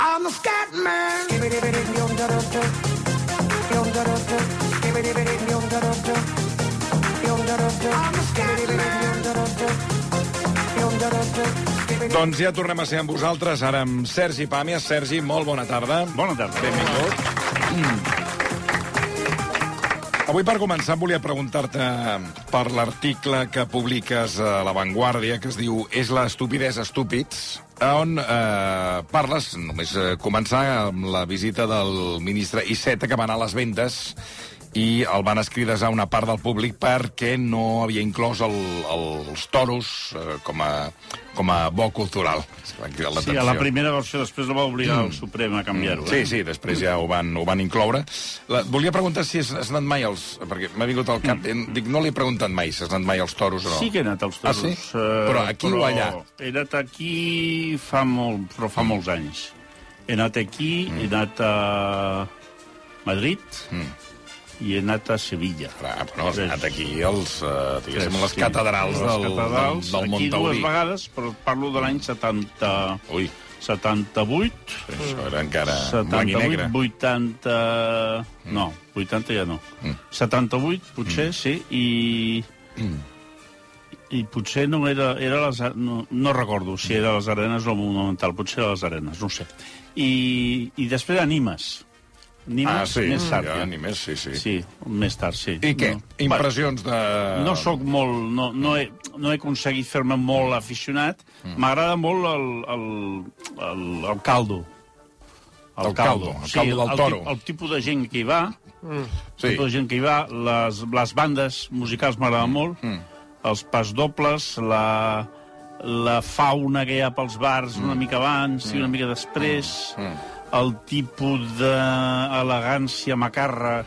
I'm a scat man. I'm a scat man. Doncs ja tornem a ser amb vosaltres, ara amb Sergi Pàmies. Sergi, molt bona tarda. Bona tarda. Benvingut. Mm. Avui, per començar, volia preguntar-te per l'article que publiques a La Vanguardia, que es diu És la estupidesa estúpids, on eh, parles, només eh, començar, amb la visita del ministre Iceta, que va anar a les vendes i el van escridesar una part del públic perquè no havia inclòs el, el, els toros eh, com, a, com a bo cultural. Sí, a la primera versió, després la va obligar el Suprem a canviar-ho. Sí, eh? sí, després ja ho van, ho van incloure. La, volia preguntar si has, has anat mai als... Perquè m'ha vingut al cap... Mm. Dic, no li he preguntat mai si has anat mai als toros o no. Sí que he anat als Ah, toros. sí? eh, Però aquí o allà? He anat aquí fa, molt, però fa molts anys. He anat aquí, mm. he anat a Madrid Mm. I he anat a Sevilla. Clar, però has anat aquí als, uh, diguéssim, les Sí. catedrals Les del, catedrals, del, del Aquí dues Montaurí. vegades, però parlo de l'any 70... Ui, 78, això era encara blanc i 78, negre. 80... No, 80 ja no. Mm. 78, potser, sí, i... I potser no era... era les, no, no recordo si era les Arenes o el Monumental, potser era les Arenes, no sé. I, i després a Nimes. Nimes Ah, sí, més tard. ja, ja. ni més, sí, sí. Sí, més tard, sí. I què? No. Impressions de... No sóc molt... No, no, he, no he aconseguit fer-me molt aficionat. Mm. M'agrada molt el, el, el, el caldo. El caldo, el caldo del el, toro. tip- el tipus de gent que hi va, el Sí. tipus de gent que hi va, les, les bandes musicals m'agraden molt, Mm. els pas dobles, la, la fauna que hi ha pels bars una mica abans i una mica després, Mm. El tipus d'elegància macarra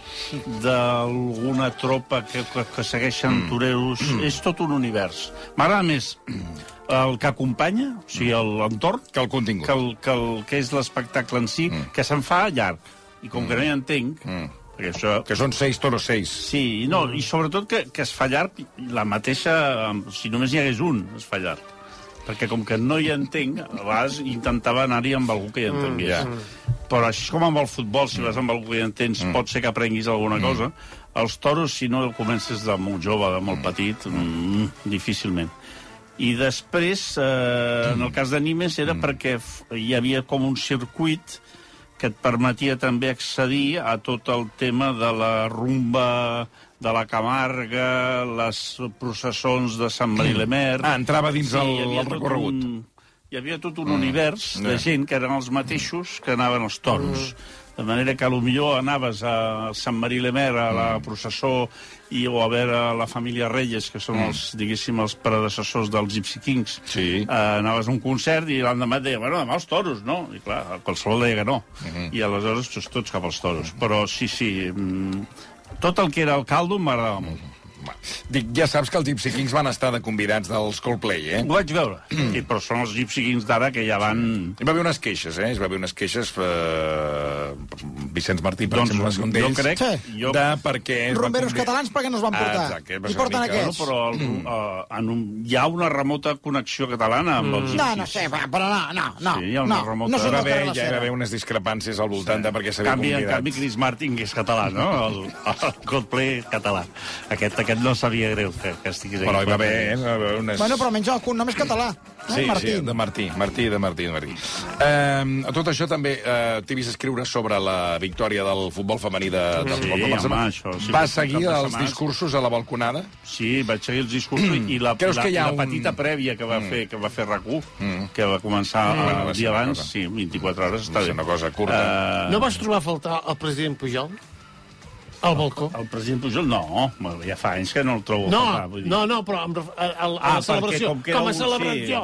d'alguna tropa que, que, que segueixen Mm. toreros. És tot un univers. M'agrada més el que acompanya, o sigui, l'entorn, Que el contingut. que, el, que, el, que és l'espectacle en si, que se'n fa llarg. I com que no hi entenc, Mm. perquè això... Que són seis toros seis. Sí, no, i sobretot que, que es fa llarg la mateixa... Si només hi hagués un, es fa llarg. Perquè com que no hi entenc, a vegades intentava anar-hi amb algú que hi entengués. ja. Però això és com amb el futbol, si vas amb algú que hi entens, pot ser que aprenguis alguna cosa. Els toros, si no comences de molt jove, de molt petit, mm, difícilment. I després, eh, en el cas de Nimes, era perquè f- hi havia com un circuit que et permetia també accedir a tot el tema de la rumba de la Camarga, les processons de Sant Marí-le-Mer... Ah, entrava dins el- havia el tot recorregut. Un, hi havia tot un univers Ja. de gent que eren els mateixos que anaven als toros. De manera que potser anaves a Sant Marí-le-Mer, a la processó, i, o a veure la família Reyes, que són els, diguéssim, els predecessors dels Gypsy Kings. Sí. Eh, anaves a un concert i l'endemà et deia, bueno, demà els toros, no? I clar, qualsevol deia que no. I aleshores tots, tots cap als toros. Però sí, sí, mm, tot el que era el caldo m'agradava molt. Dic, ja saps que els Gypsy Kings van estar de convidats dels Coldplay, eh? Ho vaig veure. I, però són els Gypsy Kings d'ara que ja van... Hi va haver unes queixes, eh? Hi va haver unes queixes... Eh... Vicenç Martí, per Doncs exemple, és un jo d'ells. crec... Sí. Jo, De perquè... es va Rumberos convi- catalans per què no es van Ah, portar? exacte, va I porten mica- aquests. però el, uh, en un, hi ha una remota connexió catalana amb els No, gypsies. no sé, va, però no, no, no. Sí, hi ha una no, remota- no Hi són va haver, ja hi va haver unes discrepàncies al voltant de per què En s'havia canvi, en convidat. canvi, Chris Martin, que és català, no? El, el Coldplay català. Aquest, aquest no sabia greu que, que estigués Però hi va haver, eh? Va haver unes... Bueno, però almenys el cognom és català. Eh, Sí, Martín? sí, de Martí, Martí, de Martí, de Martí. Eh, a tot això també eh, t'he vist escriure sobre la victòria del futbol femení de, del Sí, futbol de home, això sí, Va seguir els setmana. discursos a la balconada? Sí, vaig seguir els discursos i la, Creus la, que hi ha la un- petita prèvia que va fer que va fer RAC1, Mm. que va començar Mm. Bueno, el dia abans, cosa. sí, 24 hores, està Va bé. ser una cosa curta. Eh, No vas trobar a faltar el president Pujol? Al balcó? El president Pujol, no, ja fa anys que no el trobo a No, faltar, vull dir. no, no, però amb, ref- a, a, a Ah, la celebració, com que com a celebració.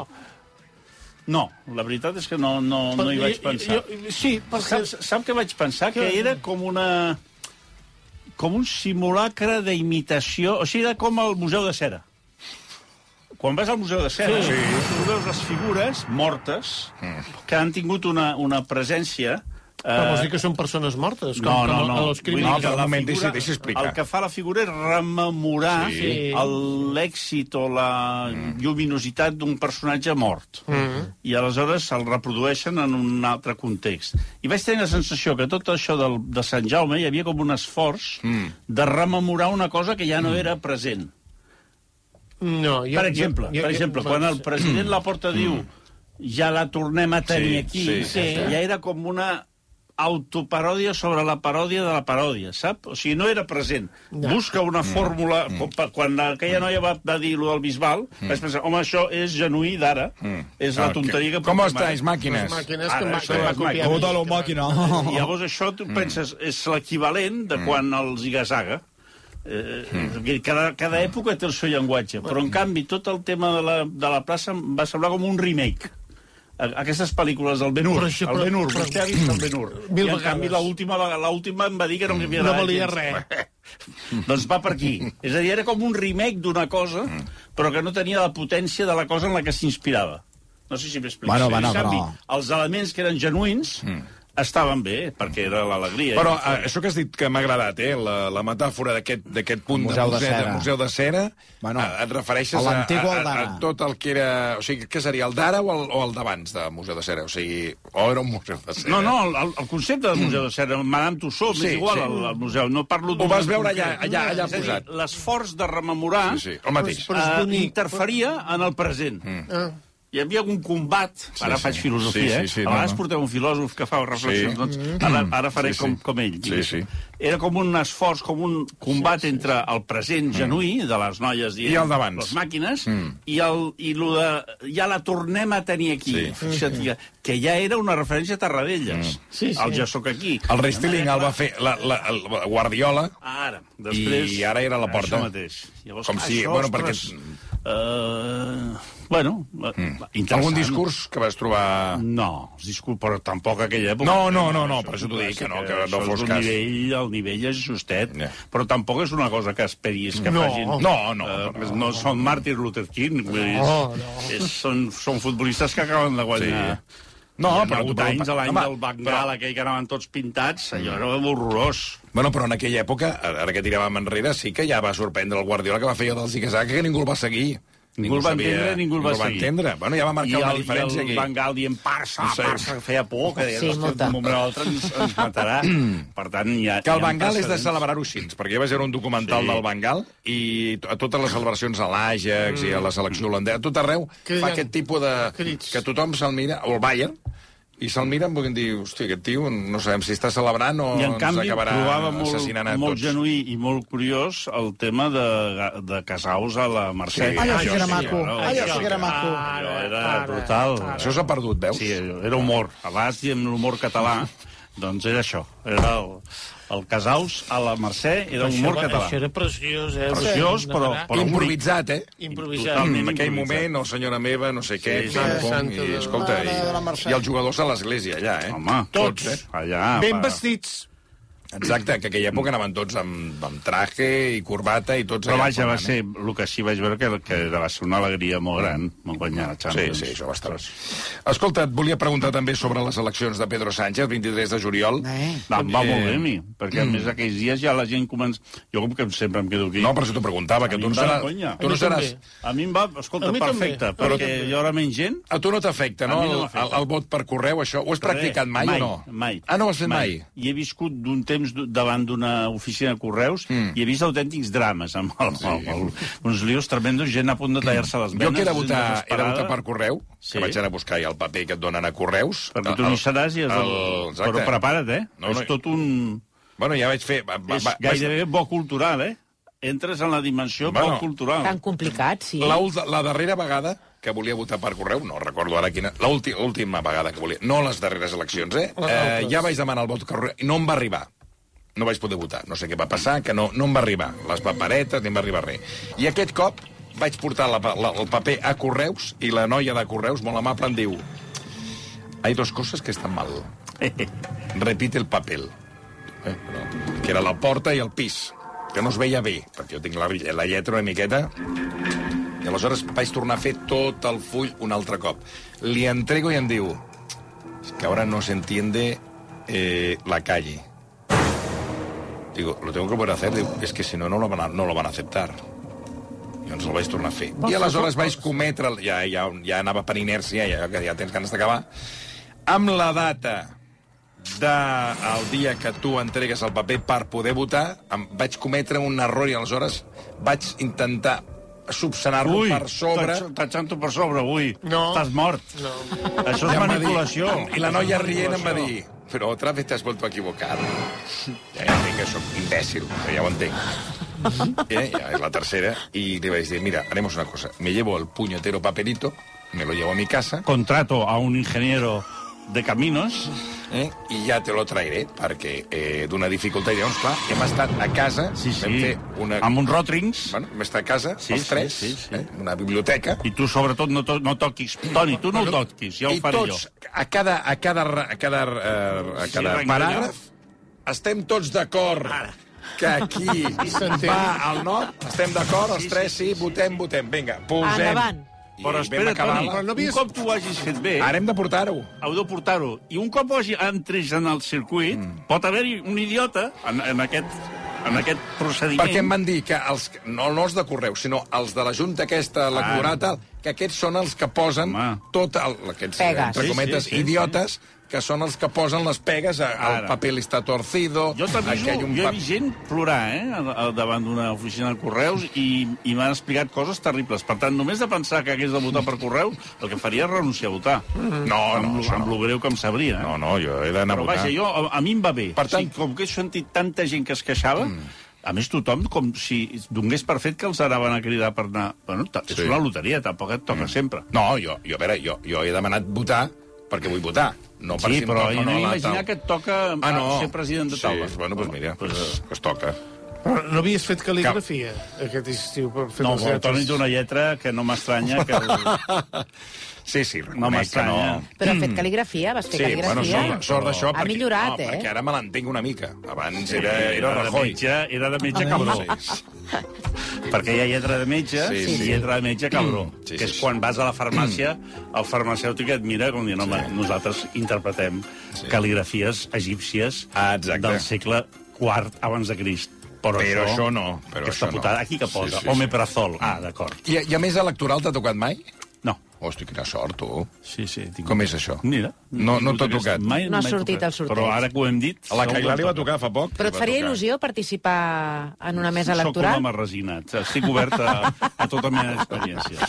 No, la veritat és que no, no, no hi vaig pensar. Jo, sí, perquè... Sap, sap què vaig pensar? Que Què? era com una... com un simulacre d'imitació... O sigui, era com el Museu de Cera. Quan vas al Museu de Cera, sí. tu veus les figures mortes que han tingut una, una presència Però vols Eh, dir que són persones mortes? Com, no, no, com no. dir criminals? que No, però la un moment, figura- deixa- deixa explicar. El que fa la figura és rememorar Sí. L'èxit o la lluminositat d'un personatge mort. Mm. I aleshores el reprodueixen en un altre context. I vaig tenir la sensació que tot això del, de Sant Jaume hi havia com un esforç mm. de rememorar una cosa que ja no era present. No, jo, Per exemple, jo, jo, per exemple, jo, quan el president Laporta diu ja la tornem a tenir Sí, aquí, sí, sí, sí. ja era com una autoparòdia sobre la paròdia de la paròdia, sap? O sigui, no era present. No. Busca una fórmula... Com, pa- quan aquella noia va, va dir lo del Bisbal, vaig pensar, home, això és genuí d'ara. És la Ah, tonteria que... Com estàs, màquines? Les màquines Ara, que, això que va és copiar... màquina. Llavors això, tu penses, és l'equivalent de quan el Zigazaga. Eh, cada, cada època té el seu llenguatge, però en canvi tot el tema de la, de la plaça em va semblar com un remake. Aquestes pel·lícules del Ben Hur, Però això- el però- Ben Hur, però- vostè ha vist el Ben Hur. Mil I en canvi l'última em va dir que no m'havia No agradat valia res. doncs va per aquí. És a dir, era com un remake d'una cosa, però que no tenia la potència de la cosa en la que s'inspirava. No sé si m'explico. Bueno, bueno, en canvi, però- els elements que eren genuïns estaven bé, perquè era l'alegria. Però eh, això que has dit que m'ha agradat, eh? La, la metàfora d'aquest d'aquest punt Museu de de, museu, cera. de museu de cera, Bueno, eh, et refereixes a a, a, a, a tot el que era... O sigui, què seria, el d'ara o el, o el d'abans de Museu de Cera? O sigui, o era un museu de cera? No, no, el, el concepte del Museu de Cera, Madame Tussauds, Sí, és igual sí. al, al museu, no parlo d'un... Ho vas veure allà- allà- allà És a posat. L'esforç de rememorar Sí, sí, el mateix. Però és eh, bonic. interferia en el present. Ah. Hi havia un combat, ara sí. faig filosofia, Sí, sí, sí, eh? no, a vegades no. porteu un filòsof que fa reflexions, Sí. doncs ara, ara faré Sí, sí. com, com ell. Sí, sí. Era com un esforç, com un combat entre el present genuí de les noies dient I el d'abans. les màquines i, el, i lo de ja la tornem a tenir aquí. Sí. Fixa't, que- que ja era una referència a Tarradellas. Sí, sí. El ja sóc aquí. El restyling el va fer la, la, el Guardiola, Ara, després... I ara era la porta. Això mateix. Llavors, Com si- això, bueno, perquè- Uh, bueno, mm. interessant. algun discurs que vas trobar... No, els discurs, però tampoc aquella època. No, no, no, no, per és això t'ho dic, que no, que no això és fos un cas. Nivell, el nivell és justet, Ja. però tampoc és una cosa que esperis que No. facin. No, no, Eh, no, no, són Martin Luther King. No, no. És, són, són futbolistes que acaben de guanyar. Sí. No, ha però- però- anys, a l'any del Bengal, aquell que anaven tots pintats, allò era horrorós. Bueno, però en aquella època, ara que tiràvem enrere, sí que ja va sorprendre el Guardiola que va fer allò del zigue-zague, que ningú el va seguir. Ningú el va entendre, ningú el va seguir. entendre. Bueno, ja va marcar I una el, diferència i el aquí. Bengal dient Barça, Sí. Barça, que feia por, que deia, Sí, molta. un moment o altre ens, ens matarà. per tant, hi ha... Que el ha Bengal és de celebrar-ho així, perquè jo vaig veure un documental Sí. del Bengal i a totes les celebracions a l'Àgex i a la selecció holandesa, a tot arreu Criden. fa aquest tipus de... Crits. que tothom se'l mira, o el Bayern, i se'l mira i dir, hosti, aquest tio no sabem si està celebrant o I en ens canvi acabarà trobava molt, assassinant a molt tots. genuí i molt curiós el tema de, de Casaus a la Mercè. Sí. Allò sí que era maco. no, Allò sí que era maco. Allò era Ara, brutal. Això s'ha perdut, veus? Sí, era humor. Abans diem l'humor català, doncs era això. Era el, el Casaus a la Mercè, era Això humor català. Això era preciós, eh? Preciós, però- però Improvisat, eh? Improvisat. Totalment. En aquell improvisat. moment, el senyora meva, no sé què, Sí, sí. i, escolta, i, i els jugadors a l'església, allà, eh? Home, Tots. eh? Allà. Ben vestits. Exacte, que aquella època anaven tots amb, amb traje i corbata i tots Però vaja, va formant, ser, el que sí vaig veure, que, que va ser una alegria molt gran, molt guanyar la Sí, Champions. sí, això va estar. Escolta, et volia preguntar també sobre les eleccions de Pedro Sánchez, 23 de juliol. Eh? Va, em va Eh, molt bé a mi, perquè a més aquells dies ja la gent comença... Jo com que sempre em quedo aquí... No, per això t'ho preguntava, que tu no seràs... Tu no seràs... també. A mi em va, escolta, A mi també. perfecte, A mi perquè també. hi haurà menys gent. A tu no t'afecta, no, no el, el, el vot per correu, això? Ho has practicat mai, mai o no? Mai. Ah, no ho has fet mai? I he viscut d'un temps d- davant d'una oficina de correus Mm. i he vist autèntics drames, amb, el, sí. amb el, uns lios tremendos, gent a punt de tallar-se les Jo venes. que he de gent votar, he de desesperada. votar per correu, Sí. que vaig anar a buscar ja el paper que et donen a correus. Perquè tu no hi seràs i és el... exacte. Però prepara't, eh? No, és no, tot un... Bueno, ja vaig fer... Va, va, És gairebé bo cultural, eh? Entres en la dimensió Bueno, bo cultural. Tan complicat, sí. La, la darrera vegada que volia votar per correu, no recordo ara quina... l'últi- L'última vegada que volia... No les darreres eleccions, eh? Eh ja vaig demanar el vot per correu i no em va arribar. No vaig poder votar. No sé què va passar, que no, no em va arribar. Les paperetes, ni em va arribar res. I aquest cop vaig portar la, la, el paper a correus i la noia de correus, molt amable, em diu hay dos cosas que están mal. Repite el papel. Eh, però, que era la porta i el pis, que no es veia bé, perquè jo tinc la, la lletra una miqueta... I aleshores vaig tornar a fer tot el full un altre cop. Li entrego i em diu... Es que ahora no se entiende eh, la calle. Digo, lo tengo que volver a hacer. Digo, es que si no, no lo van a, no lo van a aceptar. I doncs el vaig tornar a fer. I aleshores vaig cometre... el- Ja, ja, ja anava per inèrcia, ja, que ja tens ganes d'acabar. Amb la data del dia que tu entregues el paper per poder votar, em vaig cometre un error i aleshores vaig intentar subsanar-lo per sobre... T'atxanto per sobre, ui. No. Estàs mort. No. Això és Ja manipulació. I la noia rient em va dir però otra vez te has vuelto a equivocar. Entenc que ja ho entenc. Eh, ja és la tercera. I li vaig dir, mira, haremos una cosa. Me llevo el puñetero papelito, me lo llevo a mi casa, Contrato a un ingeniero de caminos eh, i ja te lo traeré, perquè eh, d'una dificultat... I llavors, clar, hem estat a casa, Sí, sí. vam fer una... Amb uns rotrings. Bueno, vam estar a casa, Sí, els sí, tres, sí, sí. Eh, una biblioteca, I tu, sobretot, no, to no toquis. Toni, tu no ho toquis, ja ho I faré tots, jo. a cada, a cada, a cada, eh, a Sí, cada renglera. paràgraf, estem tots d'acord que aquí S'entén. va al nord, estem d'acord, els Sí, tres, sí, sí, votem, votem. Vinga, posem. Endavant. Però espera, Toni, la- Però no un havies- cop tu ho hagis fet bé, Ara hem de portar-ho. heu de portar-ho. I un cop ho hagi entrés en el circuit, mm. pot haver-hi un idiota en, en, aquest, en aquest procediment. Perquè em van dir que els, no, no els de correu, sinó els de la Junta aquesta electoral, tal, que aquests són els que posen Home. tot el, aquests, Pegues. entre Sí, cometes, sí, sí, idiotes, que són els que posen les pegues a- al Ara. paper està torcido, Jo t'aviso, un jo he vist gent plorar, eh, al- al davant d'una oficina de correus i, i m'han explicat coses terribles. Per tant, només de pensar que hagués de votar per correu, el que faria és renunciar a votar. No, amb, no, lo- això amb no. lo greu que em sabria. Eh? No, no, jo he d'anar a Però votar. vaja, jo, a, a mi em va bé. Per tant- sí, com que he sentit tanta gent que es queixava, mm. a més tothom com si donés per fet que els anaven a cridar per anar... Bueno, és Sí. una loteria, tampoc et toca mm. sempre. No, jo, jo, a veure, jo, jo he demanat votar perquè vull votar. No per Sí, si però no la imaginar tal. que et toca ah, no. ser president de taula. Sí, bueno, doncs pues mira, pues, pues toca. Però no havies fet cal·ligrafia aquest estiu per fer No, les Toni lletres? té una lletra que no m'estranya que... El... Sí, sí, No que m'estranya. no. Però ha fet cal·ligrafia? Vas fer Sí, bueno, cal·ligrafia? sort, sort d'això. Ha perquè- millorat, no, eh? perquè ara me l'entenc una mica. Abans era, era Era de Rajoy. metge, era de metge cabró. Sí. Perquè hi ha lletra de metge Sí, i sí. lletra de metge cabró. Sí, que sí, és sí. quan vas a la farmàcia, el farmacèutic et mira com dient, home, nosaltres interpretem Sí. cal·ligrafies egípcies Ah, exacte. del segle IV abans de Crist. Però, Però això no, però aquesta això no. putada, aquí que posa, Sí, sí, sí. omeprazol. Ah, d'acord. I, I a més, electoral t'ha tocat mai? No. Hosti, quina sort, tu. Sí, sí. Tinc... Com és això? Mira. No- no t'ha tocat? Mai, No ha mai sortit tocat. al sorteig. Però ara que ho hem dit... A la Cailà li va toca. tocar fa poc. Però et faria tocar. il·lusió participar en una mesa Soc un electoral? home resinat. Estic obert a, a tota mena d'experiència.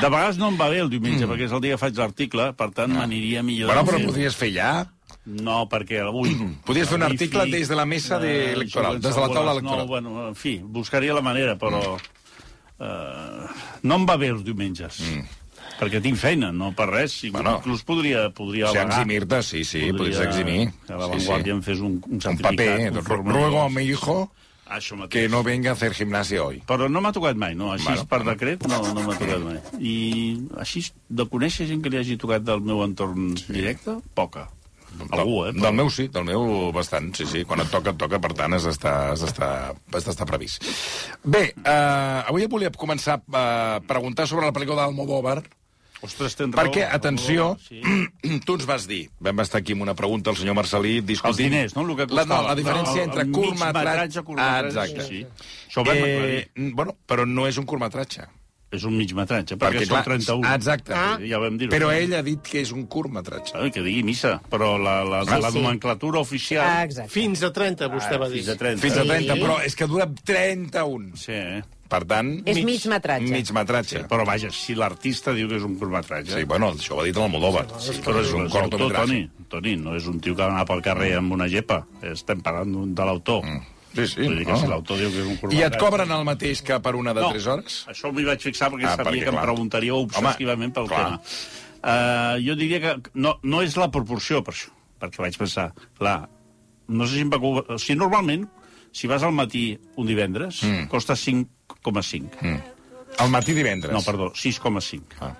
De vegades no em va bé el diumenge, mm. perquè és el dia que faig l'article, per tant m'aniria millor... Bueno, però podries fer ja. No, perquè avui... Podies fer un article wifi, des de la mesa de eh, electoral, des de la taula electoral. No, bueno, en fi, buscaria la manera, però... Eh, no em va bé els diumenges. Mm. Perquè tinc feina, no per res. Bueno, Bueno, inclús podria, podria Si eximir-te, sí, sí, podries eximir. A la Sí, Vanguardia sí. em fes un, un Un certificat. paper. un formulario. Ruego a mi hijo Això mateix. que no venga a hacer gimnasia hoy. Però no m'ha tocat mai, no? Així Bueno, bueno, per bueno. decret no, no m'ha tocat mai. I així, de conèixer gent que li hagi tocat del meu entorn sí. directe, poca. Algú, eh? Del, del meu sí, del meu bastant, sí, sí. Quan et toca, et toca, per tant has d'estar has d'estar- has d'estar previst. Bé, eh, avui volia començar a preguntar sobre la pel·lícula d'Almodóvar, Ostres, tens raó. perquè, atenció, Sí. tu ens vas dir, vam estar aquí amb una pregunta al senyor Marcelí discutint... Els diners, no? El que la, costava. no, la diferència No, el- entre curtmetratge... curtmetratge, Ah, exacte. sí, sí. Això ho vam aclarir. bueno, però no és un curtmetratge. És un mig metratge, perquè, són 31. Ah, exacte. Ah. Ja vam dir-ho. Però ell ha dit que és un curtmetratge. Ai, que digui missa, però la, la, Sí, la sí. nomenclatura oficial... Ah, exacte. Fins a 30, vostè va dir. Fins a 30. Fins a Sí. 30, però és que dura 31. Sí, eh? Per tant... És mig metratge. Mig metratge. Però vaja, si l'artista diu que és un curtmetratge... Sí, bueno, això ho ha dit l'Almodóvar. Sí, però és un cortometratge. Toni, Toni, no és un tio que va anar pel carrer amb una gepa. Estem parlant d'un- de l'autor. Mm. Sí, sí. Vull dir que no? si l'autor diu que és un I curtmetratge... et cobren el mateix que per una de no, 3 hores? Això m'hi vaig fixar perquè Ah, sabia perquè, que em clar. preguntaríeu obsessivament pel clar. tema. Uh, jo diria que no, no és la proporció, per això, perquè vaig pensar, clar, no sé si em va... O sigui, normalment, si vas al matí un divendres, mm. costa 5,5. Mm. Al matí divendres. No, perdó, 6,5. Ah.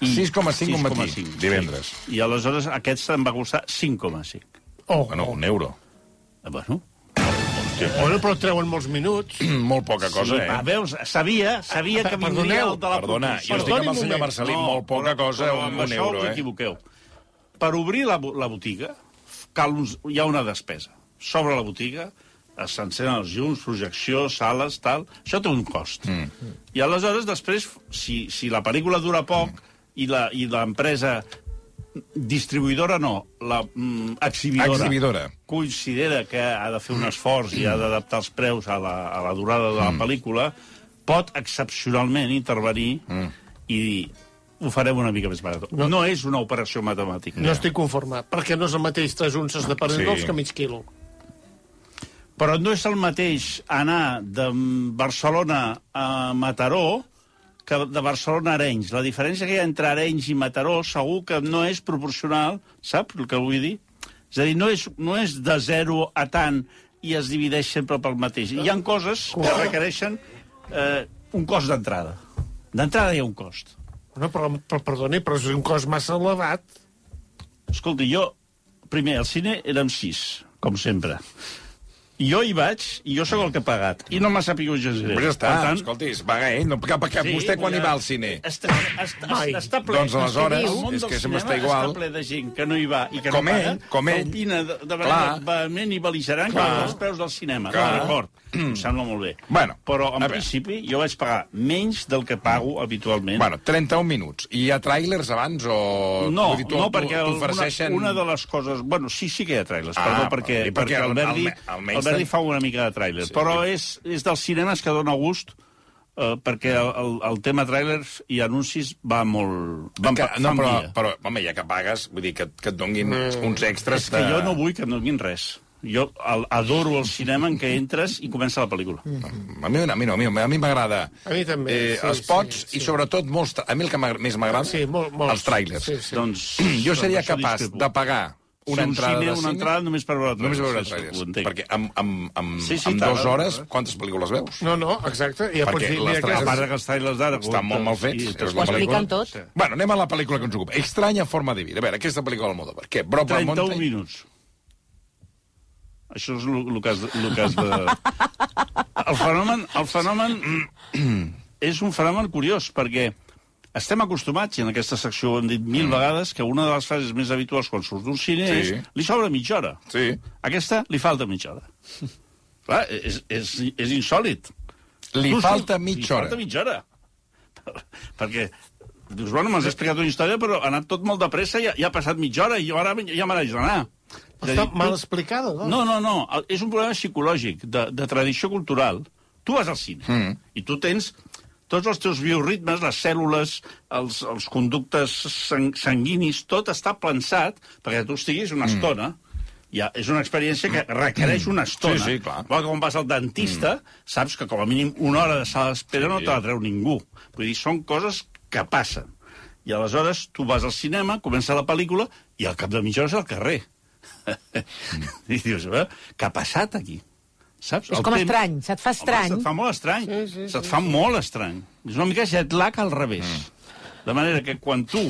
I- 6,5 un matí, 6,5, divendres. Sí. I aleshores aquest em va costar 5,5. Oh, Bueno, un euro. Eh, Bueno, bueno, però treuen molts minuts. Molt poca cosa, sí, ah, eh? veus, sabia, sabia que Perdoneu, vindria el de la Perdona, jo estic amb el senyor moment. Marcelí, molt poca cosa, però un, amb un euro, eh? equivoqueu. Per obrir la, la botiga cal uns, hi ha una despesa. S'obre la botiga, s'encenen els llums, projecció, sales, tal... Això té un cost. Mm. I aleshores, després, si, si la pel·lícula dura poc i la- i l'empresa distribuïdora no, la mm, exhibidora, Exhibidora. considera que ha de fer un esforç i ha d'adaptar els preus a la, a la durada de la pel·lícula, pot excepcionalment intervenir i dir ho farem una mica més barat. No, no és una operació matemàtica. No estic conformat, perquè no és el mateix tres unces de perendols Sí. que mig quilo. Però no és el mateix anar de Barcelona a Mataró que de Barcelona a Arenys. La diferència que hi ha entre Arenys i Mataró segur que no és proporcional, saps el que vull dir? És a dir, no és, no és de zero a tant i es divideix sempre pel mateix. Hi ha coses que requereixen eh, un cost d'entrada. D'entrada hi ha un cost. No, però, però, perdoni, però és un cost massa elevat. Escolta, jo, primer, al cine érem sis, com sempre. I jo hi vaig, i jo sóc el que ha pagat. I no m'ha sapigut gens greu. Però ja està, Per tant, escolti, es paga ell. No, cap, cap, vostè quan hi va al cine? Està, està, Mai. està ple. Doncs aleshores, El món és que sempre està igual. Està ple de gent que no hi va i que Com no paga, ell, com ell. que opina de, de manera Clar. vehement i bel·ligerant que els preus del cinema. Clar. D'acord, em sembla molt bé. Bueno, Però, en principi, jo vaig pagar menys del que pago habitualment. Bueno, 31 minuts. I hi ha tràilers abans o... No, dir, tu- no, tu- perquè el- t'ofereixen- una, una de les coses... Bueno, sí, sí que hi ha trailers, Ah, perdó, perquè, perquè perquè el Verdi, alme- almenys ten- fa una mica de tràiler. Sí. Però és, és dels cinemes que dona gust eh, perquè el, el, el tema trailers i anuncis va molt... Va, Que, no, però, però, home, ja que pagues, vull dir, que, que et donguin uns extras És que de... jo no vull que em donin res. Jo el, adoro el cinema en què entres i comença la pel·lícula. A mi, a mi no, a mi, a mi m'agrada. A mi també, Eh, sí, els pots sí, sí. i sobretot molts... A mi el que més m'agrada, Sí, molt, els tràilers. Sí, sí. Doncs, Jo seria doncs capaç discrepo. de pagar una Si un entrada cine, de una cine... entrada només per veure Només veure trailers, entenc. Perquè amb, amb, amb, Sí, sí, amb dues hores, quantes pel·lícules veus? No, no, exacte. Ja Perquè pots dir, les mira, A part que els trailers d'ara... Estan molt mal fets, i Ho expliquen tot. Sí. Bueno, anem a la pel·lícula que ens ocupa. Estranya forma de vida. A veure, aquesta pel·lícula del Almodóvar. Què? Brokeback 31 Mountain? minuts. Això és el que has que has de... El fenomen, el fenomen és un fenomen curiós, perquè estem acostumats, i en aquesta secció ho hem dit mil vegades, que una de les frases més habituals quan surt d'un cine Sí. és li sobra mitja hora. Sí. Aquesta li falta mitja hora. Clar, és, és, és insòlid. Li Tu, falta li mitja hora. falta mitja hora. Perquè dius, bueno, m'has explicat una història, però ha anat tot molt de pressa, ja, ja ha passat mitja hora i jo ara ja me n'haig d'anar. Està dir, mal tu- explicada, no? no, no, no. És un problema psicològic, de, de tradició cultural. Tu vas al cine mm. i tu tens tots els teus bioritmes, les cèl·lules, els, els conductes sang sanguinis, tot està pensat perquè tu estiguis una estona. Ja, és una experiència que requereix una estona. Sí, sí, clar. Quan vas al dentista, saps que com a mínim una hora de sala d'espera Sí. no te la treu ningú. Vull dir, són coses que passen. I aleshores tu vas al cinema, comença la pel·lícula, i al cap de mitja hora és al carrer. I dius, eh, què ha passat aquí? Saps? És El com temps- estrany, se't fa estrany. Home, se't fa molt estrany. Sí, sí, se't fa molt estrany. És una mica jet lag al revés. Mm. De manera que quan tu,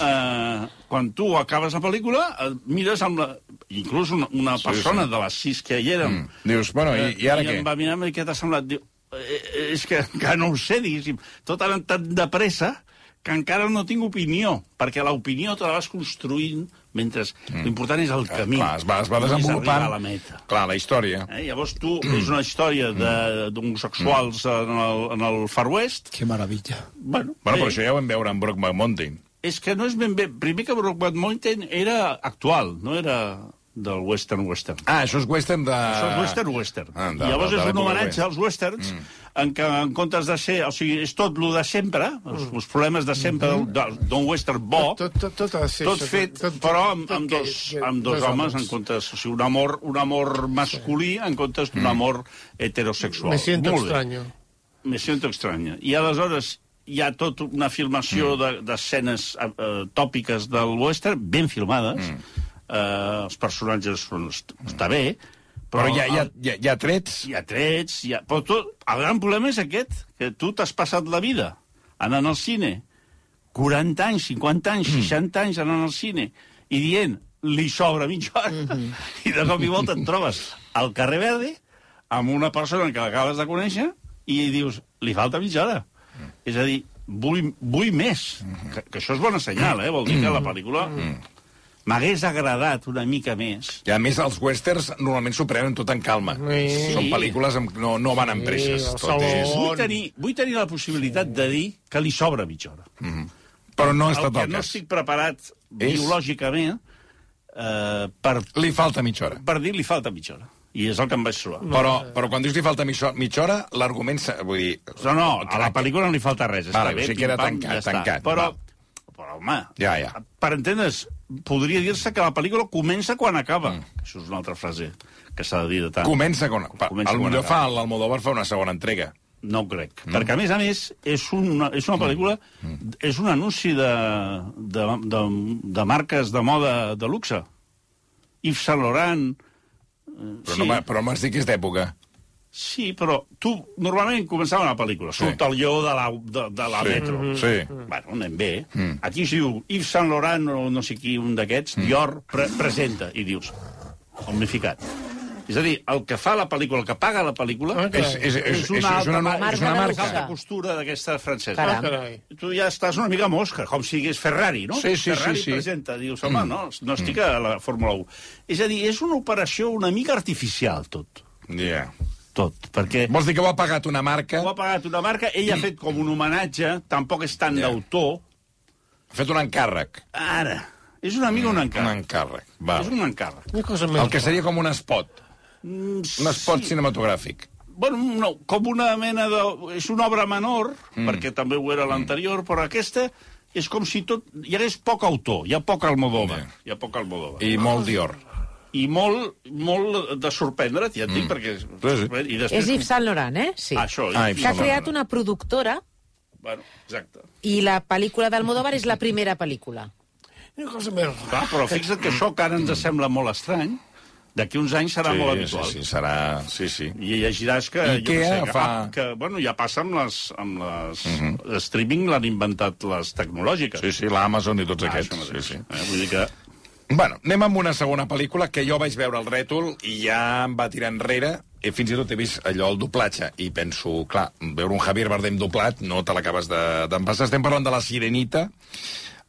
eh, quan tu acabes la pel·lícula, eh, mires amb la... Inclús una, una Sí, persona sí. de les sis que hi érem... Mm. Dius, bueno, i, i ara I què? em va mirar i què t'ha semblat? Diu, "Eh, eh, és que, que no ho sé, diguéssim. Tot anat tan de pressa que encara no tinc opinió, perquè l'opinió te la vas construint mentre... Mm. L'important és el camí. Clar, es va, es va desenvolupant... la meta. Clar, la història. Eh? Llavors tu, és una història de- d'homosexuals en, el, en el Far West. Qué maravilla. Bueno, Bueno, bé, però això ja ho vam veure en Brokeback Mountain. és que no és ben bé... Primer que Brokeback Mountain era actual, no era del western western. Ah, això és western de... Això és western western. Ah, de- I llavors de- de és un homenatge als westerns en què en comptes de ser... O sigui, és tot lo de sempre, els, els problemes de sempre del- del- d'un western bo, Tot, tot, tot de ser tot això, fet, tot- però amb, tot amb, dos, que- amb dos homes en comptes... O sigui, un amor, un amor masculí en comptes d'un amor heterosexual. Me siento Molt bé. extraño. Me siento extraña. I aleshores hi ha tota una filmació mm. d'escenes de, uh, tòpiques del western, ben filmades. Mm. Uh, els personatges són, est- està bé, Però però, hi ha, hi ha, hi ha, hi ha trets... hi ha trets, hi ha... Però tot, el gran problema és aquest, que tu t'has passat la vida anant al cine, 40 anys, 50 anys, 60 anys anant al cine, i dient, li sobra mitja hora, i de cop i volta et trobes al carrer Verde amb una persona que l'acabes de conèixer i dius, li falta mitja hora. És a dir, vull, vull més. Que, que això és bona senyal, eh? Vol dir que la pel·lícula m'hagués agradat una mica més. I a més, els westerns normalment s'ho prenen tot en calma. Sí. Són pel·lícules amb... no, no van amb Sí, presses. el tot és... Vull tenir, vull tenir la possibilitat de dir que li sobra mitja hora. Però no ha el estat que el no estic preparat biològicament eh, per, Li falta mitja hora. per dir li falta mitja hora. I és el que em vaig trobar. Però, però quan dius li falta mitja, mitja hora, l'argument... Vull dir... No, no, a la pel·lícula no li falta res. Està Vale, bé, o sigui que era tancat, ja està. tancat, Però, va. però, home, Ja, ja. per entendre's, podria dir-se que la pel·lícula comença quan acaba. Mm. Això és una altra frase que s'ha de dir de tant. Comença quan... Pa, Comença quan acaba. fa, l'Almodóvar fa una segona entrega. No ho crec. Mm. Perquè, a més a més, és una, és una pel·lícula... Mm. És un anunci de, de, de, de marques de moda de luxe. Yves Saint Laurent... eh, Però, sí. no, però m'has dit que és d'època. Sí, però tu normalment començava una pel·lícula, surt Sí. el lleó de la, de, de la Sí. metro. Sí. Bueno, anem bé. Mm. Aquí es diu Yves Saint Laurent o no sé qui, un d'aquests, mm. Dior, pre presenta, i dius, on m'he ficat? És a dir, el que fa la pel·lícula, el que paga la pel·lícula, Ah, És, és, és, és, és, una, altra és marca una marca. luxe. alta costura d'aquesta francesa. Caram. Ah, carai. Tu ja estàs una mica mosca, com si hagués Ferrari, no? Sí, sí, Ferrari sí, sí. presenta, dius, home, no, no estic a la Fórmula 1. És a dir, és una operació una mica artificial, tot. Yeah. Tot, perquè... Vols dir que ho ha pagat una marca? Ho ha pagat una marca, ell ha fet com un homenatge, tampoc és tant Ja. d'autor. Ha fet un encàrrec. Ara, és una mica un Un encàrrec. encàrrec. Va. És un encàrrec. Una cosa més. El que seria com un spot. Mm, Un spot cinematogràfic. Bueno, no, com una mena de... És una obra menor, mm. perquè també ho era l'anterior, però aquesta és com si tot... Hi hagués poc autor, hi ha poc Almodóvar. Ja. Hi ha poc Almodóvar. I molt Dior. I molt, molt de sorprendre't, ja et dic, perquè... sí. I després... És Yves Saint Laurent, eh? Sí. Ah, això. Ah, Yves que ha creat una productora Bueno, exacte. i la pel·lícula d'Almodóvar és la primera pel·lícula. Una cosa més Clar, però fixa't que això que ara ens sembla molt estrany, d'aquí uns anys serà molt sí, habitual. sí, serà... Sí, sí. I llegiràs que... I jo què què sé, que, fa? ah, que, bueno, ja passa amb les... Amb les uh -huh. Streaming l'han inventat les tecnològiques. Sí, sí, l'Amazon i tots Ah, aquests. Sí, sí. Eh? Vull dir que... Bueno, anem amb una segona pel·lícula que jo vaig veure el rètol i ja em va tirar enrere i fins i tot he vist allò, el doblatge, i penso, clar, veure un Javier Bardem doblat no te l'acabes de- d'empassar. Estem parlant de La Sirenita,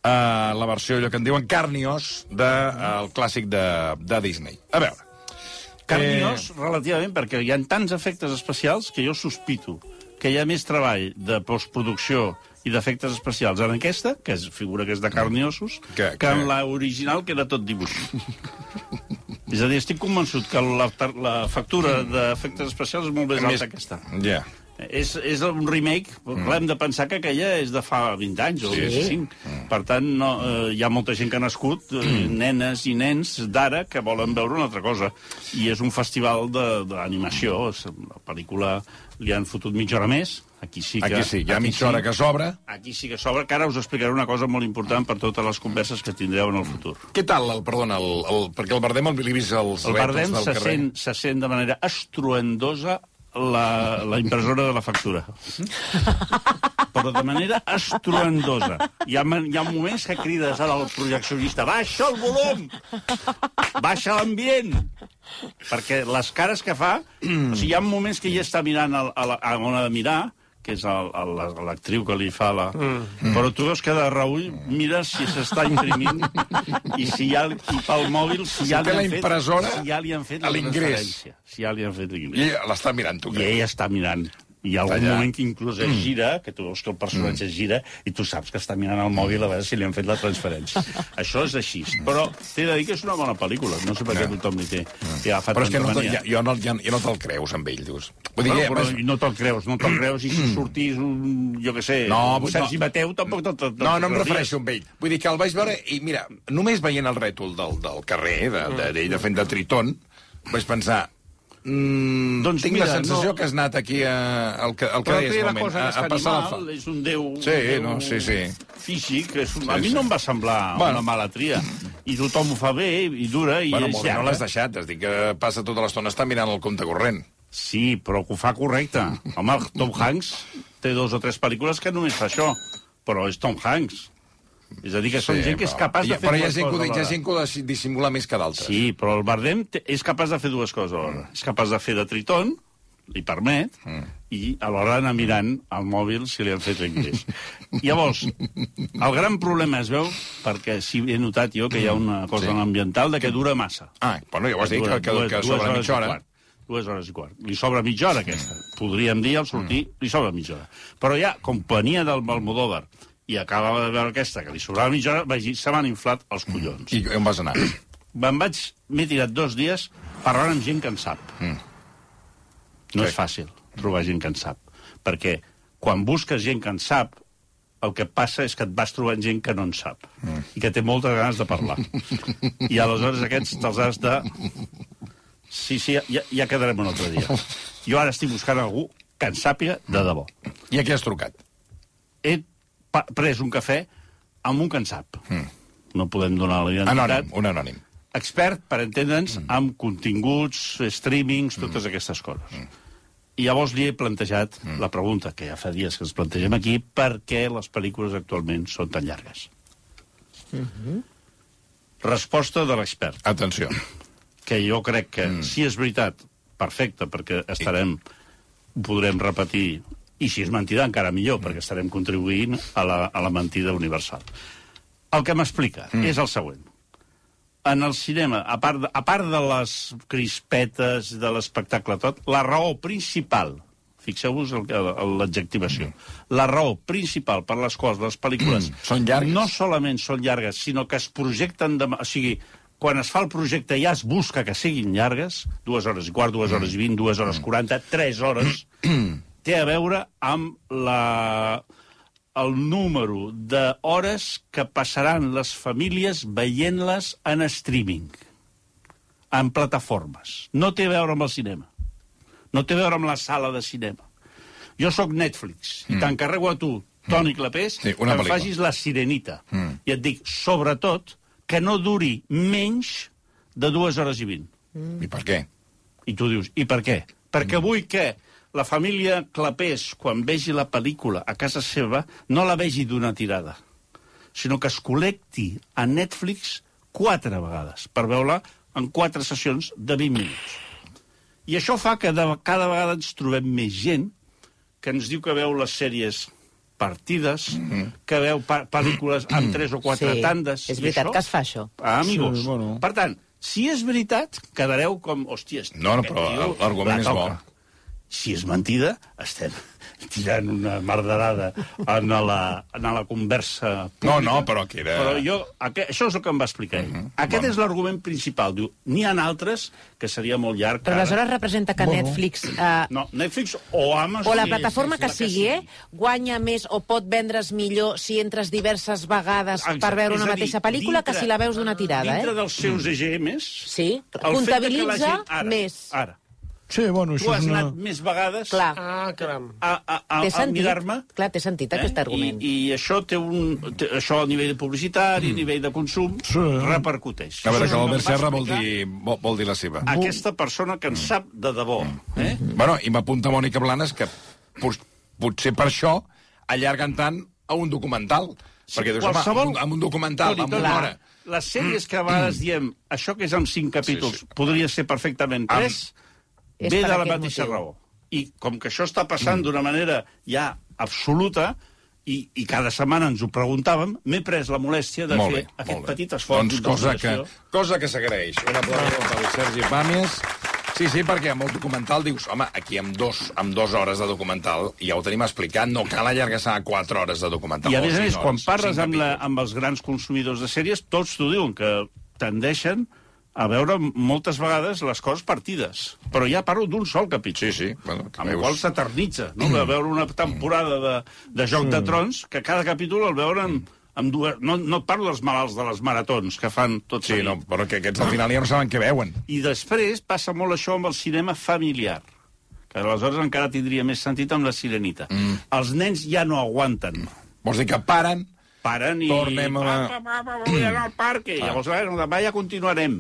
eh, la versió, allò que en diuen Carnios, del de, el clàssic de, de Disney. A veure, Carniós, eh... relativament, perquè hi ha tants efectes especials que jo sospito que hi ha més treball de postproducció i d'efectes especials en aquesta, que és figura que és de carn i ossos, Que- que, que- en la original, que era tot dibuix. és a dir, estic convençut que la, la factura d'efectes especials és molt més alta que aquesta. ja. És, és un remake, mm. clar, hem de pensar que aquella és de fa 20 anys o Sí. 25. Mm. Per tant, no, eh, hi ha molta gent que ha nascut, eh, Mm. nenes i nens d'ara, que volen veure una altra cosa. I és un festival d'animació. La pel·lícula li han fotut mitja hora més. Aquí sí que... Aquí sí, hi ha mitja hora que s'obre. Aquí sí que s'obre, que ara us explicaré una cosa molt important per totes les converses que tindreu en el futur. Què tal, el, perdona, el, el, perquè el Bardem l'he vist als El Bardem del se carrer. sent, se sent de manera estruendosa la, la impressora de la factura. Però de manera estruendosa. Hi ha, hi ha moments que crides al projeccionista baixa el volum! Baixa l'ambient! Perquè les cares que fa... o sigui, hi ha moments que ja està mirant a, a, on ha de mirar, que és l'actriu que li fa la... Mm. Però tu veus que de reull mires si s'està imprimint i si ja, i pel mòbil si Si ja li la han fet, si ja li han fet la transferència. Si ja li han fet I l'ingrés. ella l'està mirant, tu, I ella està mirant. Hi ha algun Allà. moment que inclús es gira, que tu veus que el personatge es gira, i tu saps que està mirant el mòbil a veure si li han fet la transferència. Això és així. Però t'he de dir que és una bona pel·lícula. No sé per què No. tothom li té. Agafat Però és que no, ja, jo, no, ja, jo no te'l creus amb ell, dius. Vull dir, Bueno, que, però no te'l creus, no te'l creus, i si sortís un, jo què sé, No, un Sergi no. Mateu, tampoc te'l No, no em refereixo amb ell. Vull dir que el vaig veure i, mira, només veient el rètol del, del carrer, de- de- d'ell de, fent de tritón, vaig pensar... Mm, Doncs tinc mira, la sensació no. que has anat aquí a, al que, al que Però deies, la moment, cosa a, a passar la animal, fa. és un déu... Sí, un déu no, sí, sí. Físic, és un... Sí, a mi sí. no em va semblar Bueno. una mala tria. I tothom ho fa bé, i dura, i Bueno, és bé, no llarga. l'has deixat. Has dit que passa tota l'estona està mirant el compte corrent. Sí, però que ho fa correcte. Home, Tom Hanks té dos o tres pel·lícules que només fa això, però és Tom Hanks. És a dir, que són gent que és però- capaç de fer Però dues coses dic, hi ha gent que dissimula més que d'altres. Sí, però el Bardem és capaç de fer dues coses alhora. És capaç de fer de tritón, li permet, i alhora anar mirant al mòbil si li han fet l'ingrés. Llavors, el gran problema es veu, perquè sí he notat jo que hi ha una cosa Sí. sí. ambiental de que dura massa. Ah, bueno, ja ho has dit, que, que, que sobre mitja hora. quart. Dues hores i quart. Li sobra mitja hora, aquesta. Podríem dir, al sortir, li sobra mitja hora. Però ja, com venia del Almodóvar i acabava de veure aquesta, que li sobrava mitja hora, vaig dir, se m'han inflat els collons. I on vas anar? Me'n vaig... M'he tirat dos dies parlant amb gent que en sap. Mm. No Sí. és fàcil trobar gent que en sap. Perquè quan busques gent que en sap, el que passa és que et vas trobant gent que no en sap mm. i que té moltes ganes de parlar. I aleshores aquests te'ls has de... Sí, sí, ja, ja quedarem un altre dia. Jo ara estic buscant algú que en sàpiga de debò. I a qui has trucat? Pres un cafè amb un que en sap. Mm. No podem donar la identitat Anònim, un anònim. expert, per entendre'ns, mm. amb continguts, streamings, totes mm. aquestes coses. Mm. I llavors li he plantejat mm. la pregunta, que ja fa dies que ens plantegem aquí, per què les pel·lícules actualment són tan llargues? Mm -hmm. Resposta de l'expert, Atenció. que jo crec que, mm. si és veritat, perfecte, perquè estarem, ho podrem repetir, i si és mentida, encara millor, perquè estarem contribuint a la, a la mentida universal. El que m'explica mm. és el següent en el cinema, a part de, a part de les crispetes, de l'espectacle tot, la raó principal, fixeu-vos l'adjectivació, la raó principal per les quals les pel·lícules Són llargues. no solament són llargues, sinó que es projecten... De, o sigui, quan es fa el projecte ja es busca que siguin llargues, dues hores i quart, dues hores i vint, dues hores quaranta, tres hores, té a veure amb la, el número d'hores que passaran les famílies veient-les en streaming, en plataformes. No té a veure amb el cinema. No té a veure amb la sala de cinema. Jo sóc Netflix i t'encarrego a tu, Toni Clapés, Mm. Sí, una que em pel·lícula. facis La Sirenita. Mm. I et dic, sobretot, que no duri menys de dues hores i vint. I per què? I tu dius, i per què? Perquè Mm. vull que la família Clapés, quan vegi la pel·lícula a casa seva, no la vegi d'una tirada, sinó que es col·lecti a Netflix quatre vegades per veure en quatre sessions de 20 minuts. I això fa que de, cada vegada ens trobem més gent que ens diu que veu les sèries partides, mm -hmm. que veu pel·lícules amb tres o quatre sí, tandes. És veritat això- que es fa això. Ah, amigos. Sí, bueno. Per tant, si és veritat, quedareu com... Hòstia, este No, no, però l'argument la és bo. Si és mentida, estem tirant una merderada en la, en la conversa No, pública. no, però que era- Però jo, aquest, això és el que em va explicar ell. Uh -huh. Aquest Bueno. és l'argument principal. Diu, n'hi ha altres que seria molt llarg. Però ara. aleshores representa que Netflix... Eh, No, Netflix o Amazon... o la Sí, plataforma sí, que sí, sigui, eh, guanya més o pot vendre's millor si entres diverses vegades Exacte. per veure És una dir, mateixa pel·lícula que dintre- si la veus d'una tirada, Dintre eh? dels seus EGMs... Sí, el que comptabilitza gent- ara, més. Ara, Sí, bueno, tu això has és una... anat més vegades Clar, Ah, caram. a, a, a, a mirar-me Clar, té sentit aquest argument. Eh? I, I això té un... Té, això a nivell de publicitari, a nivell de consum, Sí. repercuteix. A veure, que l'Albert Serra vol dir, vol, vol dir la seva. Aquesta persona que en sap de debò. Eh? Bueno, i m'apunta Mònica Blanes que pot, potser per això allarguen tant a un documental. perquè dius, qualsevol- home, amb un documental, Toni, amb una hora... Les sèries que a vegades diem, això que és amb cinc capítols, Sí, sí. podria ser perfectament Amb- tres, És ve per de la mateixa motiu. raó. I com que això està passant d'una manera ja absoluta, i, i cada setmana ens ho preguntàvem, m'he pres la molèstia de molt fer bé, aquest petit esforç Doncs cosa que, cosa que s'agraeix. Un aplaudiment pel Sergi Pàmies. Sí, sí, perquè amb el documental dius, home, aquí amb dos, amb dues hores de documental, ja ho tenim explicat, no cal allargar-se a quatre hores de documental. I a més a més, quan parles amb, la, amb els grans consumidors de sèries, tots t'ho diuen, que tendeixen a veure moltes vegades les coses partides. Però ja parlo d'un sol capítol. Sí, sí. Bueno, amb el qual s'eternitza, no? De veure una temporada de, de Joc de Trons, que cada capítol el veuen amb dues... No, no parlo dels malalts de les maratons, que fan tot Sí, no, però que aquests al final ja no saben què veuen. I després passa molt això amb el cinema familiar que aleshores encara tindria més sentit amb la sirenita. Mm. Els nens ja no aguanten. Vols dir que paren... Paren i... Tornem a- al parc. I llavors, bueno, demà ja continuarem.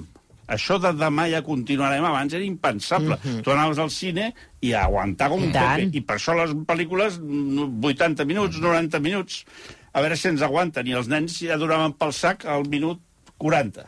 Això de demà ja continuarem abans era impensable. Mm -hmm. Tu anaves al cine i a aguantar com un pepe. I per això les pel·lícules, mm, 80 minuts, 90 minuts, a veure si ens aguanten. I els nens ja donaven pel sac al minut 40.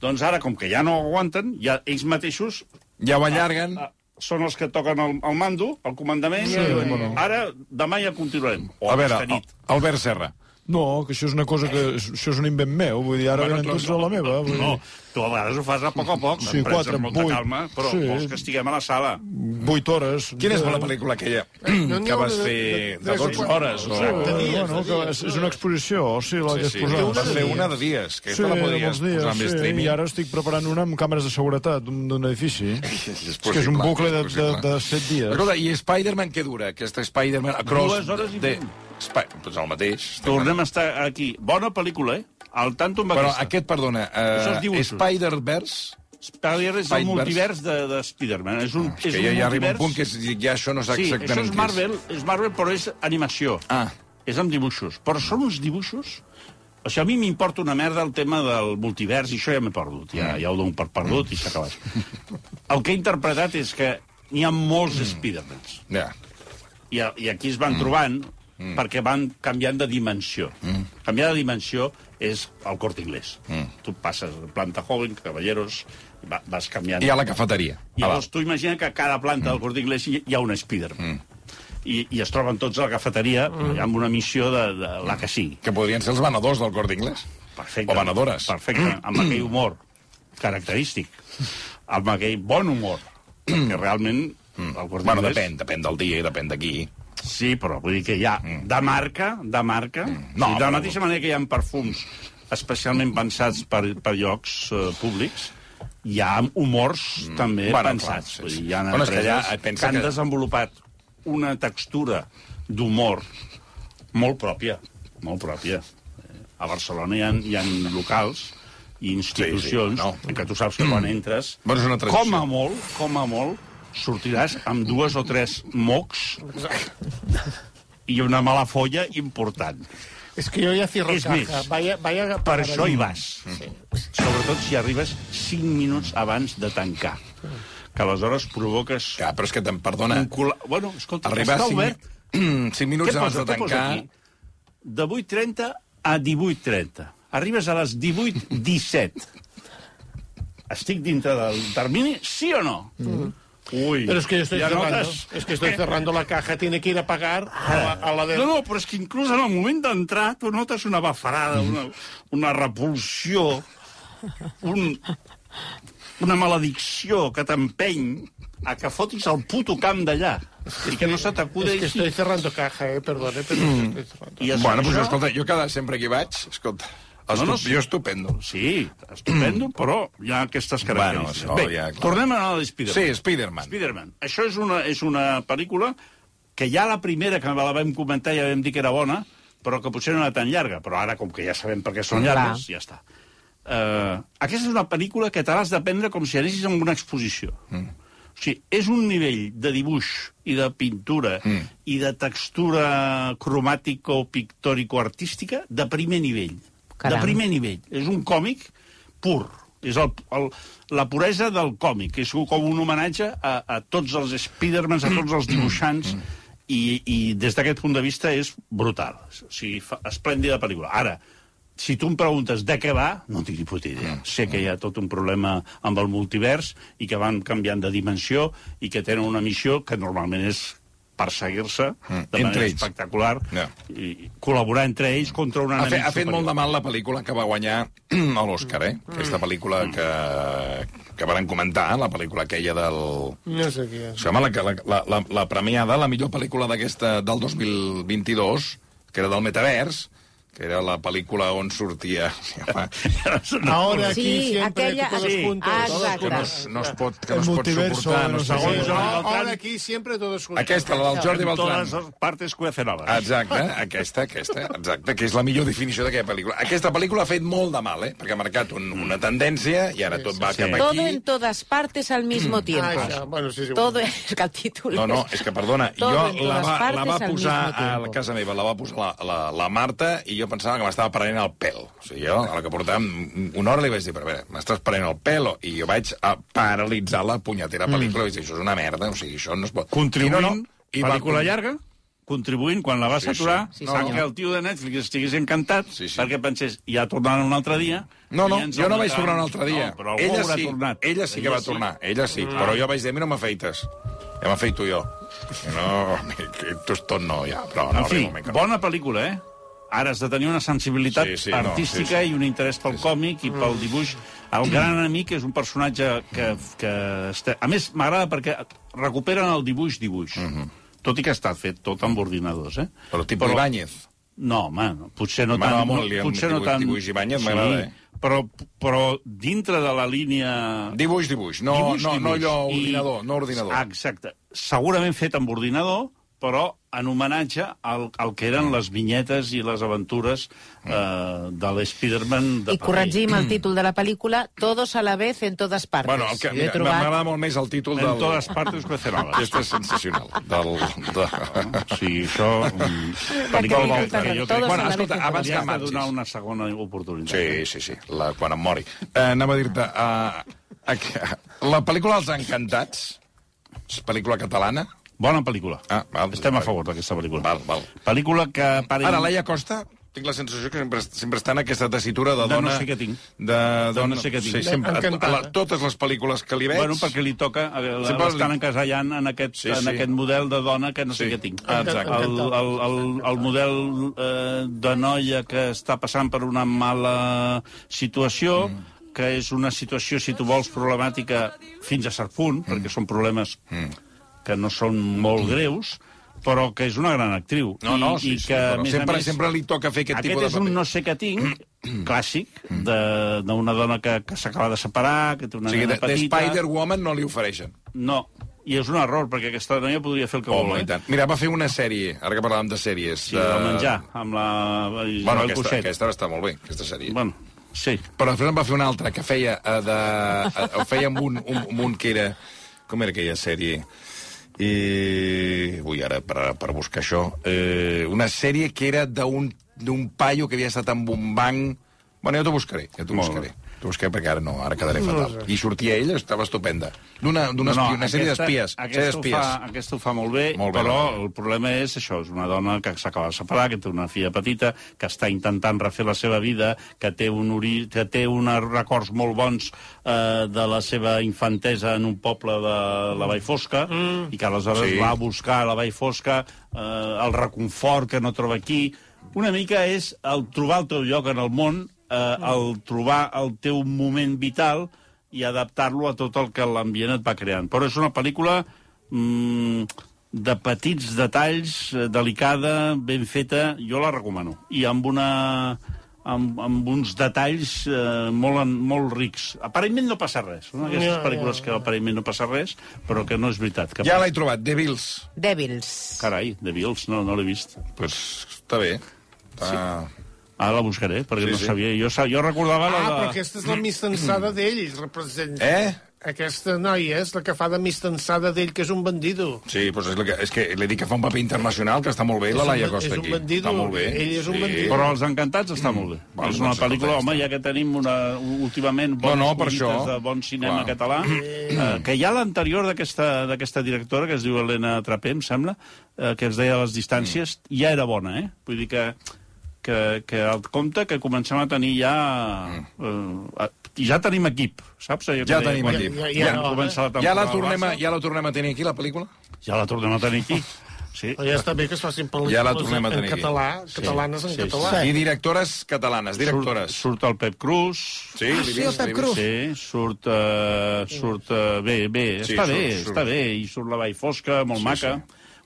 Doncs ara, com que ja no aguanten, ja ells mateixos Ja ho allarguen... Ah, són els que toquen el, el mando, el comandament, Sí, i diuen, bueno. ara, demà ja continuarem. O A veure, aquesta nit. Albert Serra. No, que això és una cosa que... Això és un invent meu, vull dir, ara bueno, venen tots no, a la meva. Vull dir. No, tu a vegades ho fas a poc a poc, sí, em quatre, amb molta calma, però sí. vols que estiguem a la sala. 8 hores... Quina és la pel·lícula aquella no, que vas fer de 12 hores? O... Sí, bueno, que és, és una exposició, o sigui, la sí, que has posat. Sí, vas fer una de dies, que sí, la podies dies, posar amb sí, streaming. I ara estic preparant una amb càmeres de seguretat d'un edifici. és, que és un bucle de, de, de 7 dies. Escolta, i Spider-Man què dura? Aquesta Spider-Man... Dues hores i Espai, doncs el mateix. Tornem a estar aquí. Bona pel·lícula, eh? El tanto va Però aquesta. aquest, perdona, uh, Spider-Verse... Spider és el multivers de, de Spider-Man. És un, ah, és, és que ja, un ja multivers... un punt que és, ja això no sé sí, exactament això és Marvel, és. és Marvel, però és animació. Ah. És amb dibuixos. Però són uns dibuixos o sigui, a mi m'importa una merda el tema del multivers, i això ja m'he perdut, ja, ja ho dono per perdut mm. i s'ha acabat. El que he interpretat és que n'hi ha molts mm. Spider-Mans. Yeah. I, I aquí es van mm. trobant, perquè van canviant de dimensió. Canviar de dimensió és el Corte Inglés. Tu passes de planta joven, caballeros, va, vas canviant. I a la cafeteria. I llavors tu imagina que a cada planta del Corte Inglés hi, hi ha un Spiderman. I, I es troben tots a la cafeteria amb una missió de, de la que sigui. Que podrien ser els venedors del Corte Inglés. Perfecte. O venedores. Perfecte, amb aquell humor característic, amb aquell bon humor, que realment el Corte Bueno, depèn, depèn del dia i depèn de qui. Sí, però vull dir que hi ha de marca, de marca, No, no, sí, de la mateixa manera que hi ha perfums especialment pensats per, per llocs uh, públics, hi ha humors mm. també Bueno, pensats. clar, sí, sí. hi ha Bueno, que eh, pensa que han que- desenvolupat una textura d'humor molt pròpia, molt pròpia. Eh, A Barcelona hi ha, hi ha locals i institucions Sí, sí, no. què tu saps que quan entres, Bueno, és una tradició. com a molt, com a molt, sortiràs amb dues o tres mocs i una mala folla important. Es que yo ya cierro caja. més, Vaya, vaya Per això hi vas. Sobretot si arribes 5 minuts abans de tancar. Que aleshores provoques... Ja, però és que, te'n perdona, Un cul... Bueno, escolta, arribar està cinc, obert. cinc minuts Què abans posa, de tancar... De 8.30 a 18.30. Arribes a les 18.17. Estic dintre del termini, sí o no? Mm. Ui, Pero es que yo estoy cerrando. notes? Es que estoy cerrando la caja. Tiene que ir a pagar a la, a la de... No, no, però és que inclús en el moment d'entrar tu notes una bafarada, una, una repulsió, un, una maledicció que t'empeny a que fotis el puto camp d'allà i que no se Es que estoy cerrando caja, eh, perdone, pero estoy cerrando. I Bueno, doncs escolta, jo cada sempre que vaig, escolta, estup... no, no, sí. jo estupendo. Sí, estupendo, però hi ha aquestes característiques. Bueno, Bé, ja, clar. tornem a la de Spiderman. Sí, Spiderman. Spiderman. Això és una, és una pel·lícula que ja la primera que la vam comentar ja vam dir que era bona, però que potser no era tan llarga. Però ara, com que ja sabem per què són Clar. llargues, ja està. Uh, aquesta és una pel·lícula que te l'has de prendre com si anessis a una exposició. Mm. O sigui, és un nivell de dibuix i de pintura mm. i de textura cromàtico-pictòrico-artística de primer nivell. Caram. De primer nivell. És un còmic pur. És el, el, la puresa del còmic. És com un homenatge a, a tots els Spidermans, a tots els dibuixants, i, i des d'aquest punt de vista és brutal. O sigui, fa, esplèndida pel·lícula. Ara, si tu em preguntes de què va, no tinc ni puta idea. Sé que hi ha tot un problema amb el multivers i que van canviant de dimensió i que tenen una missió que normalment és perseguir-se de entre manera ells. espectacular Ja. i col·laborar entre ells contra un Ha, enemic fet, ha fet superior. molt de mal la pel·lícula que va guanyar a l'Oscar, eh? Aquesta pel·lícula que, que varen comentar, la pel·lícula aquella del... No sé qué es. Sembla la, la, la, la, la premiada, la millor pel·lícula d'aquesta del 2022, que era del Metavers, que era la pel·lícula on sortia... Ahora Sí, aquí siempre aquella- todos sí, juntos. exacte. que no, es, no es pot, que El no es pot multiverso, suportar. no sé. No, Beltrán. ahora aquí siempre todos juntos. Aquesta, la del Jordi En Beltrán. totes les partes cuecenaves. Exacte, aquesta, aquesta, exacte, que és la millor definició d'aquella pel·lícula. Aquesta pel·lícula ha fet molt de mal, eh? Perquè ha marcat un, una tendència i ara tot va sí. cap Todo aquí. en todas partes al mismo tiempo. Ah, bueno, sí, sí. Todo es que el título No, no, és que, perdona, Todo jo la va, la va posar a casa meva, la va posar la, la, la Marta i jo pensava que m'estava prenent el pèl. O sigui, jo, a la que portàvem una hora li vaig dir, però a veure, m'estàs prenent el pèl? I jo vaig a paralitzar la punyetera pel·lícula i vaig dir, això és una merda, o sigui, això no es pot... Contribuint, I no, no, i va pel·lícula con- llarga, contribuint, quan la vas Sí, sí. aturar, Sí, no, senyor. que el tio de Netflix estigués encantat, Sí, sí. perquè pensés, ja tornaran un altre dia... No, no, jo no vaig tornar un altre dia. No, però ella sí, tornat. ella sí que va tornar, ella sí, però jo vaig dir, a mi no m'afeites. Ja m'afeito jo. No, tu tot no, ja, però no, En fi, no. bona pel·lícula, eh? Ara has de tenir una sensibilitat Sí, sí, no, artística sí, sí. i un interès pel còmic i pel dibuix. El gran amic és un personatge que... que està... A més, m'agrada perquè recuperen el dibuix-dibuix. Tot i que està fet tot amb ordinadors, eh? Però tipus Ibáñez. No, home, no, potser no M'agrada tant... molt el potser no tant... dibuix Ibáñez, m'agrada, eh? Però, però dintre de la línia... Dibuix, dibuix, no, Dibuix, no, no dibuix. allò I- ordinador, no ordinador. Exacte. Segurament fet amb ordinador, però en homenatge al, al que eren les vinyetes i les aventures eh, de l'Spiderman de I corregim el títol de la pel·lícula Todos a la vez en todas partes. Bueno, el que, mira, trobat... m'agrada molt més el títol En del... totes partes cuecenolas. Aquest és sensacional. Del, de... Sí, això... mm, pel·lícula Perquè que jo crec- Bueno, escolta, en abans que marxis. donar una segona oportunitat. Sí, sí, sí, la, quan em mori. Eh, anava a dir-te... Uh, la pel·lícula Els Encantats, és pel·lícula catalana. Bona pel·lícula. Ah, val. Estem a favor d'aquesta pel·lícula. Val, val. Pel·lícula que... Pare... Ara, Laia Costa, tinc la sensació que sempre, sempre està en aquesta tessitura de De no dona... sé què tinc. De, De no sé què tinc. Sí, sempre, a, a, Encantada. la, totes les pel·lícules que li veig... Bueno, perquè li toca, eh, Sempre l'estan li- encasellant en aquest, Sí, sí, sí. en aquest model de dona que no sé Sí. què tinc. Ah, exacte. El, el, el, el model eh, de noia que està passant per una mala situació, mm. que és una situació, si tu vols, problemàtica fins a cert punt, mm. perquè són problemes mm. Que no són molt greus, però que és una gran actriu. No, no, sí, i sí, que, però a més sempre, més, sempre li toca fer aquest, aquest tipus de és un paper. no sé què tinc, clàssic, de- d'una dona que, que s'acaba de separar, que té O una sigui, nena de, de petita... Spider-Woman no li ofereixen. No, i és un error, perquè aquesta noia podria fer el que Home, vol, eh? Mira, va fer una sèrie, ara que parlàvem de sèries... Sí, de menjar, amb la... Bueno, aquesta, Coixet. aquesta està molt bé, aquesta sèrie. Bueno, sí. Però després en va fer una altra, que feia eh, de... eh, feia amb un, un, amb un que era... Com era aquella sèrie? I... Ui, ara, per, per buscar això... Eh, una sèrie que era d'un paio que havia estat amb un banc... Bueno, jo t'ho buscaré, ja t'ho buscaré. T'ho buscaré perquè ara no, ara quedaré fatal. I sortia ella, estava estupenda. D'una d'una No, espia- una sèrie d'espies. Aquesta, fa, aquesta ho fa molt bé, Molt bé, però bé. el problema és això, és una dona que s'acaba de separar, que té una filla petita, que està intentant refer la seva vida, que té, un ori... que té uns records molt bons eh, de la seva infantesa en un poble de la Vall Fosca, mm. i que aleshores Sí. va a buscar a la Vall Fosca eh, el reconfort que no troba aquí. Una mica és el trobar el teu lloc en el món, eh, el trobar el teu moment vital i adaptar-lo a tot el que l'ambient et va creant. Però és una pel·lícula mm, de petits detalls, eh, delicada, ben feta, jo la recomano. I amb una amb, amb uns detalls eh, molt, molt rics. Aparentment no passa res. No? Aquestes ja, pel·lícules que aparentment no passa res, però que no és veritat. Que Ja l'he trobat, Devils. Dèbils. Carai, de Bills, no, no l'he vist. Pues està bé. Està... Ara la buscaré, perquè Sí, no sí. sabia. Jo, jo recordava Ah, la però de... aquesta és la mistensada d'ell, representa. Eh? Aquesta noia és la que fa de mistensada d'ell, que és un bandido. Sí, doncs és, la que, és que l'he dit que fa un paper internacional, que està molt bé, la És un Laia Costa és un aquí. bandido, Està molt bé. ell és un bandido. Però Els Encantats està molt bé. Val, és una pel·lícula, home, ja que tenim una, últimament bones No, no, per això. de bon cinema Clar. català, eh, que hi ha l'anterior d'aquesta d'aquesta directora, que es diu Helena Trapé, em sembla, eh, que es deia Les distàncies, ja era bona, eh? Vull dir que que, que el compte que comencem a tenir ja... Eh, i ja tenim equip, saps? Allò Ja tenim quan- equip. Ja- ja comença la Ja la, tornem a, ja la tornem a tenir aquí, la pel·lícula? Ja la tornem a tenir aquí. Sí. Però ja està bé que es facin pel·lícules Ja la tornem a en tenir aquí. català, catalanes en sí, català. I directores catalanes, directores. Surt, surt el Pep Cruz, Sí, l'he sí, el Pep Cruz. Sí, surt, uh, surt uh, bé, bé, Sí, està surt, bé, surt. està bé, i surt la Vall Fosca, molt Sí, maca.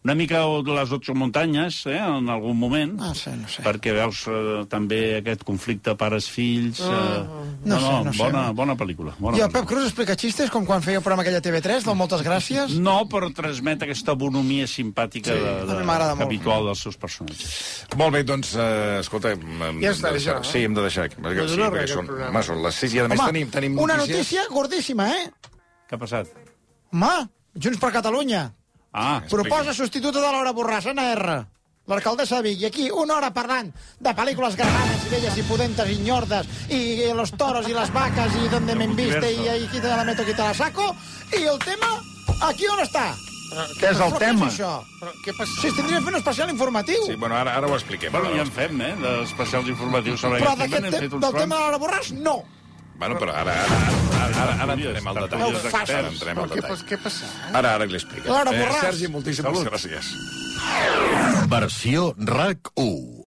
Una mica de les ocho muntanyes, eh, en algun moment, No sé, no sé. perquè veus uh, també aquest conflicte pares-fills. Uh, No sé, no sé. bona, bona pel·lícula. Bona I el. Pep Cruz explica xistes com quan feia el programa aquella TV3 del Moltes Gràcies? No, però transmet aquesta bonomia simpàtica Sí. de, de, m'agrada molt. habitual dels seus personatges. Molt bé, doncs, eh, escolta... hem Ja de està, deixar- això, eh? Sí, hem de deixar aquí. Perquè, No sí, perquè són, home, són les 6 i a més Home, tenim, tenim una notícies. notícia gordíssima, eh? Què ha passat? Home, Junts per Catalunya. Ah, Proposa substituta de Laura Borràs, Anna R. L'alcaldessa de Vic. I aquí una hora parlant de pel·lícules grananes i belles i pudentes i ñordes i, i los toros i les vaques i donde me viste i, i qui te la meto, te la saco. I el tema, aquí on està? Què és el Però tema? Què és això? Però què passa? Si es tindria de fer un especial informatiu. Sí, bueno, ara, ara ho expliquem. Bueno, ara ja en fem, eh, d'especials informatius sobre però aquest tema. uns del tema de l'Hora Borràs, no. Bueno, però ara, ara, ara, ara, ara entrem al detall. No ho facis. Ara entrem al què, detall. pas- què passa? Ara, ara li. Laura Borràs. Sergi, moltíssimes gràcies. Versió RAC 1.